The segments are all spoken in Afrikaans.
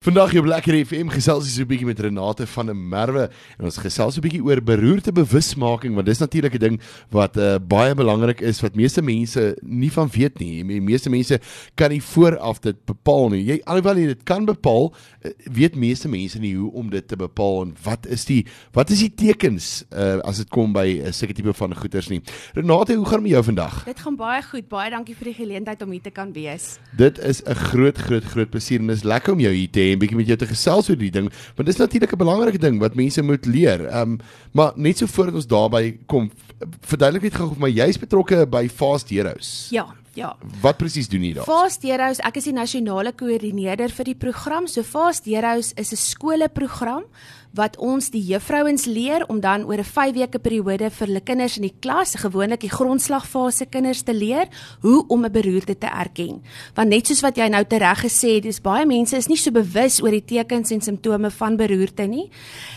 Vandag op Lekker FM gesels so 'n bietjie met Renate van der Merwe en ons gesels 'n bietjie oor beroerte bewusmaking want dis natuurlik 'n ding wat uh, baie belangrik is wat meeste mense nie van weet nie. Die meeste mense kan nie vooraf dit bepaal nie. Jy alhoewel jy dit kan bepaal, uh, weet meeste mense nie hoe om dit te bepaal en wat is die wat is die tekens uh, as dit kom by 'n uh, sekere tipe van goeters nie. Renate, hoe gaan dit met jou vandag? Dit gaan baie goed. Baie dankie vir die geleentheid om hier te kan wees. Dit is 'n groot groot groot plesier en is lekker om jou hier te hê en bietjie met jou te gesels oor die ding, want dit is natuurlik 'n belangrike ding wat mense moet leer. Ehm um, maar net so voordat ons daarby kom, verduidelik net gou of my jy's betrokke by Fast Heroes. Ja, ja. Wat presies doen jy daar? Fast Heroes, ek is die nasionale koördineerder vir die program. So Fast Heroes is 'n skoolprogram wat ons die juffrouens leer om dan oor 'n 5 weke periode vir hulle kinders in die klas, gewoonlik die grondslagfase kinders te leer hoe om 'n beroerte te erken. Want net soos wat jy nou tereg gesê het, dis baie mense is nie so bewus oor die tekens en simptome van beroerte nie.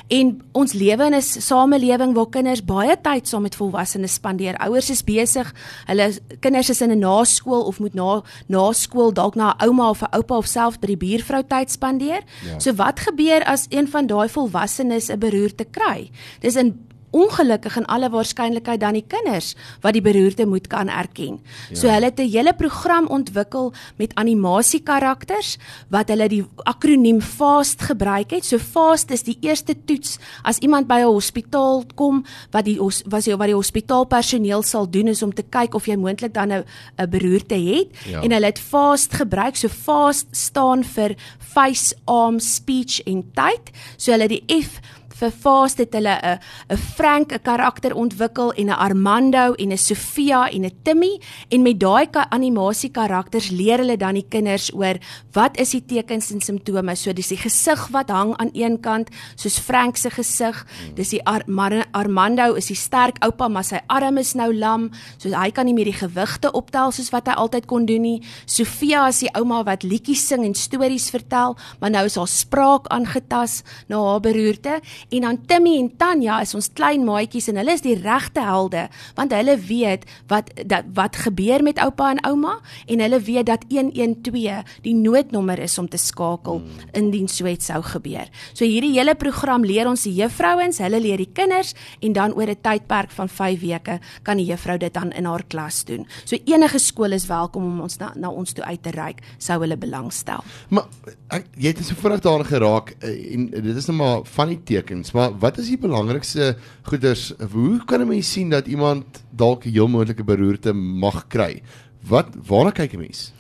En ons lewe in 'n samelewing waar kinders baie tyd saam met volwassenes spandeer. Ouers is besig, hulle kinders is in 'n naskool of moet na na skool dalk na 'n ouma of 'n oupa of self by die buurvrou tyd spandeer. Ja. So wat gebeur as een van daai volwassenes 'n beroerte kry. Dis in ongelukkig in alle waarskynlikheid dan die kinders wat die beroerte moet kan erken. Ja. So hulle het 'n hele program ontwikkel met animasie karakters wat hulle die akroniem FAST gebruik het. So FAST is die eerste toets as iemand by 'n hospitaal kom wat die was wat die hospitaalpersoneel sal doen is om te kyk of jy moontlik dan 'n 'n beroerte het ja. en hulle het FAST gebruik. So FAST staan vir face, arm, speech en tyd. So hulle die F vir Fast het hulle 'n 'n Frank 'n karakter ontwikkel en 'n Armando en 'n Sofia en 'n Timmy. En met daai animasie karakters leer hulle dan die kinders oor wat is die tekens en simptome. So dis die gesig wat hang aan een kant soos Frank se gesig. Dis die Ar Armando is die sterk oupa maar sy arm is nou lam. So hy kan nie meer die gewigte optel soos wat hy altyd kon doen nie. Sofia is die ouma wat liedjies sing en stories vertel maar nou is haar spraak aangetast na haar beroerte En dan Timmy en Tanya is ons klein maatjies en hulle is die regte helde want hulle weet wat dat wat gebeur met oupa en ouma en hulle weet dat 112 die noodnommer is om te skakel hmm. indien so iets sou gebeur. So hierdie hele program leer ons die juffrouens, hulle leer die kinders en dan oor 'n tydperk van 5 weke kan die juffrou dit dan in haar klas doen. So enige skool is welkom om ons na, na ons toe uit te reik sou hulle belangstel. Maar ek, jy het so vinnig daarin geraak eh, en dit is net maar van die tekens eens, maar wat is die belangrikste goeders? Hoe kan 'n mens sien dat iemand dalk 'n heel moontlike beroerte mag kry? Wat waarna kyk 'n mens?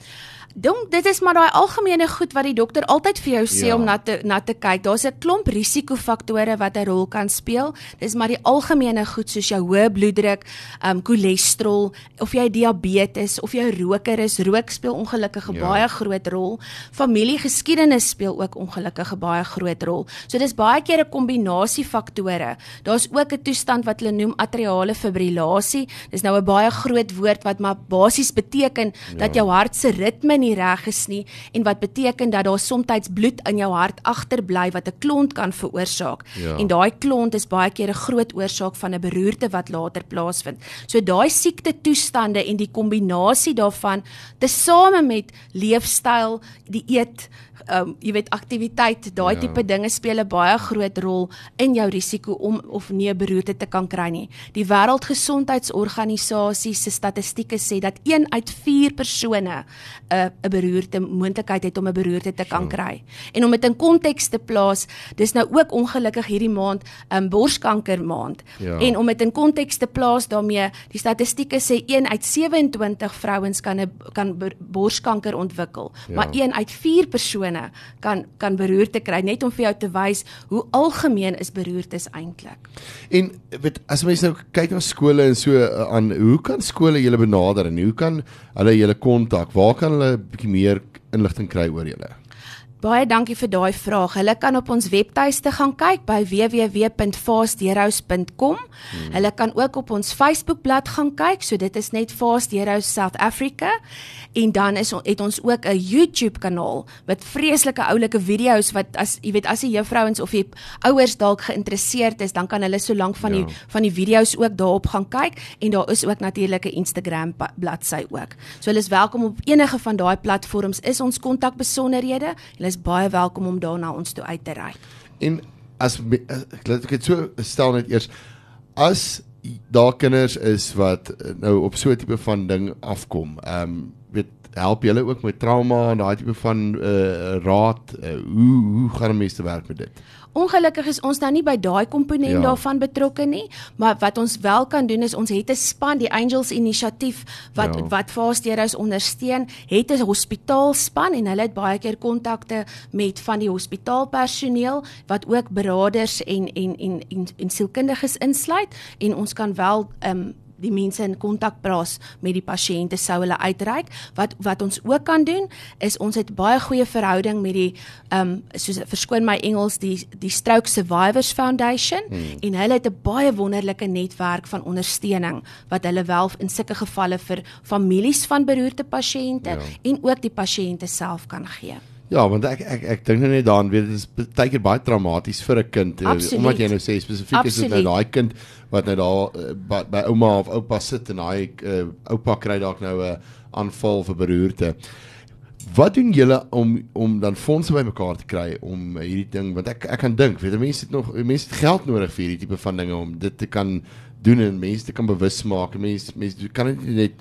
Dink dit is maar daai algemene goed wat die dokter altyd vir jou sê ja. om na te na te kyk. Daar's 'n klomp risikofaktore wat 'n rol kan speel. Dis maar die algemene goed soos jou hoë bloeddruk, ehm um, cholesterol, of jy diabetes of jy roker is. Rook speel ongelukkig 'n ja. baie groot rol. Familiegeskiedenis speel ook ongelukkig 'n baie groot rol. So dis baie keer 'n kombinasie faktore. Daar's ook 'n toestand wat hulle noem atriale fibrillasie. Dis nou 'n baie groot woord wat maar basies beteken ja. dat jou hart se ritme nie reg is nie en wat beteken dat daar soms bloed in jou hart agterbly wat 'n klont kan veroorsaak. Ja. En daai klont is baie keer 'n groot oorsaak van 'n beroerte wat later plaasvind. So daai siekte toestande en die kombinasie daarvan tesame met leefstyl, die eet um jy weet aktiwiteit, daai ja. tipe dinge speel 'n baie groot rol in jou risiko om of nie 'n beroerte te kan kry nie. Die Wêreldgesondheidsorganisasie se statistieke sê dat 1 uit 4 persone 'n uh, 'n beroerte moontlikheid het om 'n beroerte te kan kry. En om dit in konteks te plaas, dis nou ook ongelukkig hierdie maand 'n um, borskanker maand. Ja. En om dit in konteks te plaas daarmee, die statistieke sê 1 uit 27 vrouens kan 'n kan borskanker ontwikkel, ja. maar 1 uit 4 persone persone kan kan beroerte kry net om vir jou te wys hoe algemeen is beroertes eintlik. En weet as mens nou kyk na skole en so uh, aan hoe kan skole julle benader en hoe kan hulle julle kontak? Waar kan hulle 'n bietjie meer inligting kry oor julle? Baie dankie vir daai vraag. Hulle kan op ons webtuiste gaan kyk by www.fastheroes.com. Hmm. Hulle kan ook op ons Facebookblad gaan kyk. So dit is net Fast Heroes South Africa. En dan is het ons ook 'n YouTube kanaal met vreeslike oulike video's wat as jy weet as die juffrouens of die ouers dalk geïnteresseerd is, dan kan hulle so lank van die ja. van die video's ook daarop gaan kyk en daar is ook natuurlik 'n Instagram bladsy ook. So hulle is welkom op enige van daai platforms is ons kontakbesonderhede. Hulle is baie welkom om daarna ons toe uit te ry. En as laat ek dit so stel net eers as daar kinders is wat nou op so 'n tipe van ding afkom. Ehm um, weet help julle ook met trauma en daai tipe van uh, raad uh, hoe hoe gaan mense te werk met dit? Ongelukkig is ons nou nie by daai komponent ja. daarvan betrokke nie, maar wat ons wel kan doen is ons het 'n span, die Angels Inisiatief wat ja. wat Faasteros ondersteun, het 'n hospitaalspan en hulle het baie keer kontakte met van die hospitaalpersoneel wat ook beraders en en en en, en sielkundiges insluit en ons kan wel ehm um, die mense in kontak plaas met die pasiënte sou hulle uitreik. Wat wat ons ook kan doen is ons het baie goeie verhouding met die ehm um, soos verskoon my Engels die die Stroke Survivors Foundation hmm. en hulle het 'n baie wonderlike netwerk van ondersteuning wat hulle wel in sulke gevalle vir families van beroerte pasiënte ja. en ook die pasiënte self kan gee. Ja, want ek ek ek dink nou net daaraan weet dit is baie keer baie traumaties vir 'n kind eh, Absoluut. omdat jy nou sê spesifiek Absoluut. is dit nou daai kind wat nou daar uh, by, by ouma of oupa sit en hy uh, oupa kry dalk nou 'n uh, aanval vir beroerte. Wat doen julle om om dan fondse bymekaar te kry om hierdie ding want ek ek kan dink weet mense het nog mense het geld nodig vir hierdie tipe van dinge om dit te kan doen en mense te kan bewus maak. Mense mense kan dit net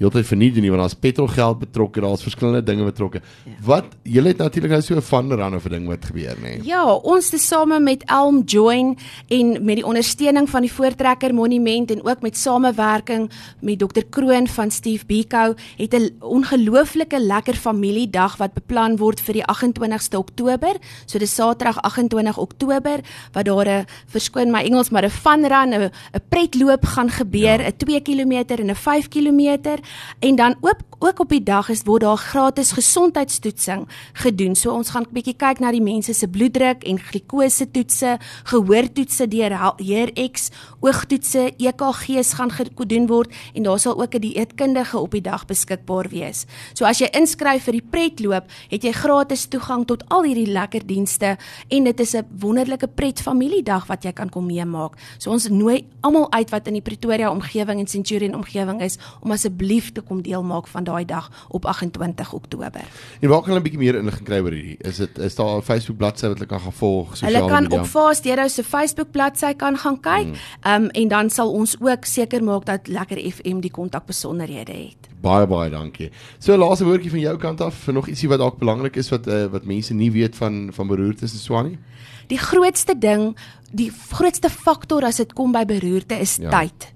heeltyd verniet nie want daar's petrolgeld betrokke, daar's verskillende dinge betrokke. Ja. Wat julle het natuurlik nou so 'n van rande vir ding wat gebeur nê. Nee. Ja, ons te same met Elm Join en met die ondersteuning van die Voortrekker Monument en ook met samewerking met Dr Kroon van Steve Biko het 'n ongelooflike lekker familiedag wat beplan word vir die 28ste Oktober. So dis Saterdag 28 Oktober wat daar 'n verskoon my Engels maar 'n van run 'n pretloop gaan gebeur, 'n ja. 2 km en 'n 5 km en dan ook ook op die dag is word daar gratis gesondheidstoetsing gedoen. So ons gaan 'n bietjie kyk na die mense se bloeddruk en glikose toetse, gehoortoetse deur HearX, oogtoetse, EKG's gaan gedoen word en daar sal ook 'n dieetkundige op die dag beskikbaar wees. So as jy inskryf vir die pretloop, het jy gratis toegang tot al hierdie lekker dienste en dit is 'n wonderlike pret familiedag wat jy kan kom meemaak. So ons nooi almal uit wat in die Pretoria omgewing en Centurion omgewing is om asseblief te kom deel maak van daai dag op 28 Oktober. En waar kan hulle 'n bietjie meer inligting kry oor hierdie? Is dit is daar 'n Facebook bladsy wat hulle kan gaan volg? Hulle kan media? op Fast Hero se Facebook bladsy kan gaan kyk. Ehm um, en dan sal ons ook seker maak dat Lekker FM die kontakbesonderhede het. Baie baie dankie. So laaste woordjie van jou kant af vir nog ietsie wat dalk belangrik is wat uh, wat mense nie weet van van beroertes en Swani. Die grootste ding, die grootste faktor as dit kom by beroerte is ja. tyd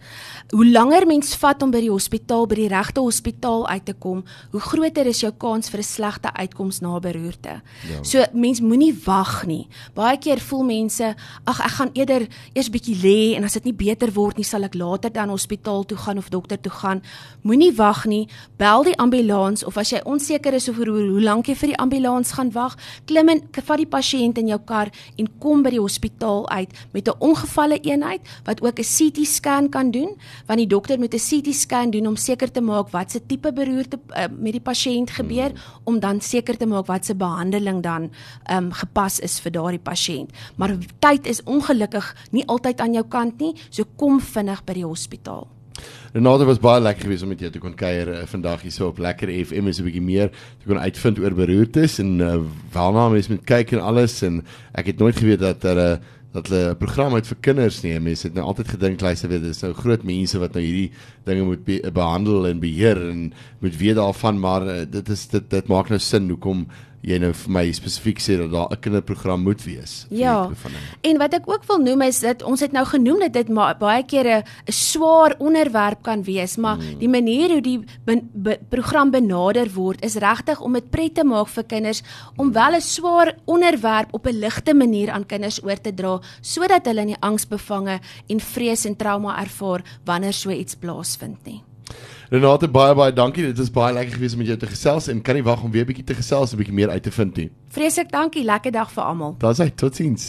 hoe langer mens vat om by die hospitaal by die regte hospitaal uit te kom, hoe groter is jou kans vir 'n slegte uitkoms na beroerte. Ja. So mens moenie wag nie. Baie keer voel mense, ag ek gaan eerder eers bietjie lê en as dit nie beter word nie, sal ek later dan hospitaal toe gaan of dokter toe gaan. Moenie wag nie. Bel die ambulans of as jy onseker is oor hoe, hoe lank jy vir die ambulans gaan wag, klim in vat die pasiënt in jou kar en kom by die hospitaal uit met 'n ongevalle eenheid wat ook 'n CT scan kan doen want die dokter moet 'n CT scan doen om seker te maak wat se tipe beroerte uh, met die pasiënt gebeur hmm. om dan seker te maak wat se behandeling dan um, gepas is vir daardie pasiënt. Maar tyd is ongelukkig nie altyd aan jou kant nie, so kom vinnig by die hospitaal. Renate was baie lekker geweest om met jou te kon kuier uh, vandag hier so op Lekker FM is 'n bietjie meer te kon uitvind oor beroertes en uh, waarna mense moet kyk en alles en ek het nooit geweet dat daar er, 'n uh, dat hulle 'n program uit vir kinders nie. Mense het nou altyd gedink luister weet dis nou groot mense wat nou hierdie dinge moet be behandel en beheer en moet weet daarvan maar uh, dit is dit dit maak nou sin hoekom jy nou vir my spesifiek sê dat daar 'n kinderprogram moet wees. Ja. En wat ek ook wil noem is dat ons het nou genoem dat dit baie kere 'n swaar onderwerp kan wees, maar hmm. die manier hoe die be, be, program benader word is regtig om dit pret te maak vir kinders om wel 'n swaar onderwerp op 'n ligte manier aan kinders oor te dra sodat hulle nie angsbevange en vrees en trauma ervaar wanneer so iets plaasvind nie. Renate baie baie dankie. Dit was baie lekker gewees om met jou te gesels en kan nie wag om weer 'n bietjie te gesels en 'n bietjie meer uit te vind nie. Vreeslik dankie. Lekker dag vir almal. Daar's hy. Totsiens.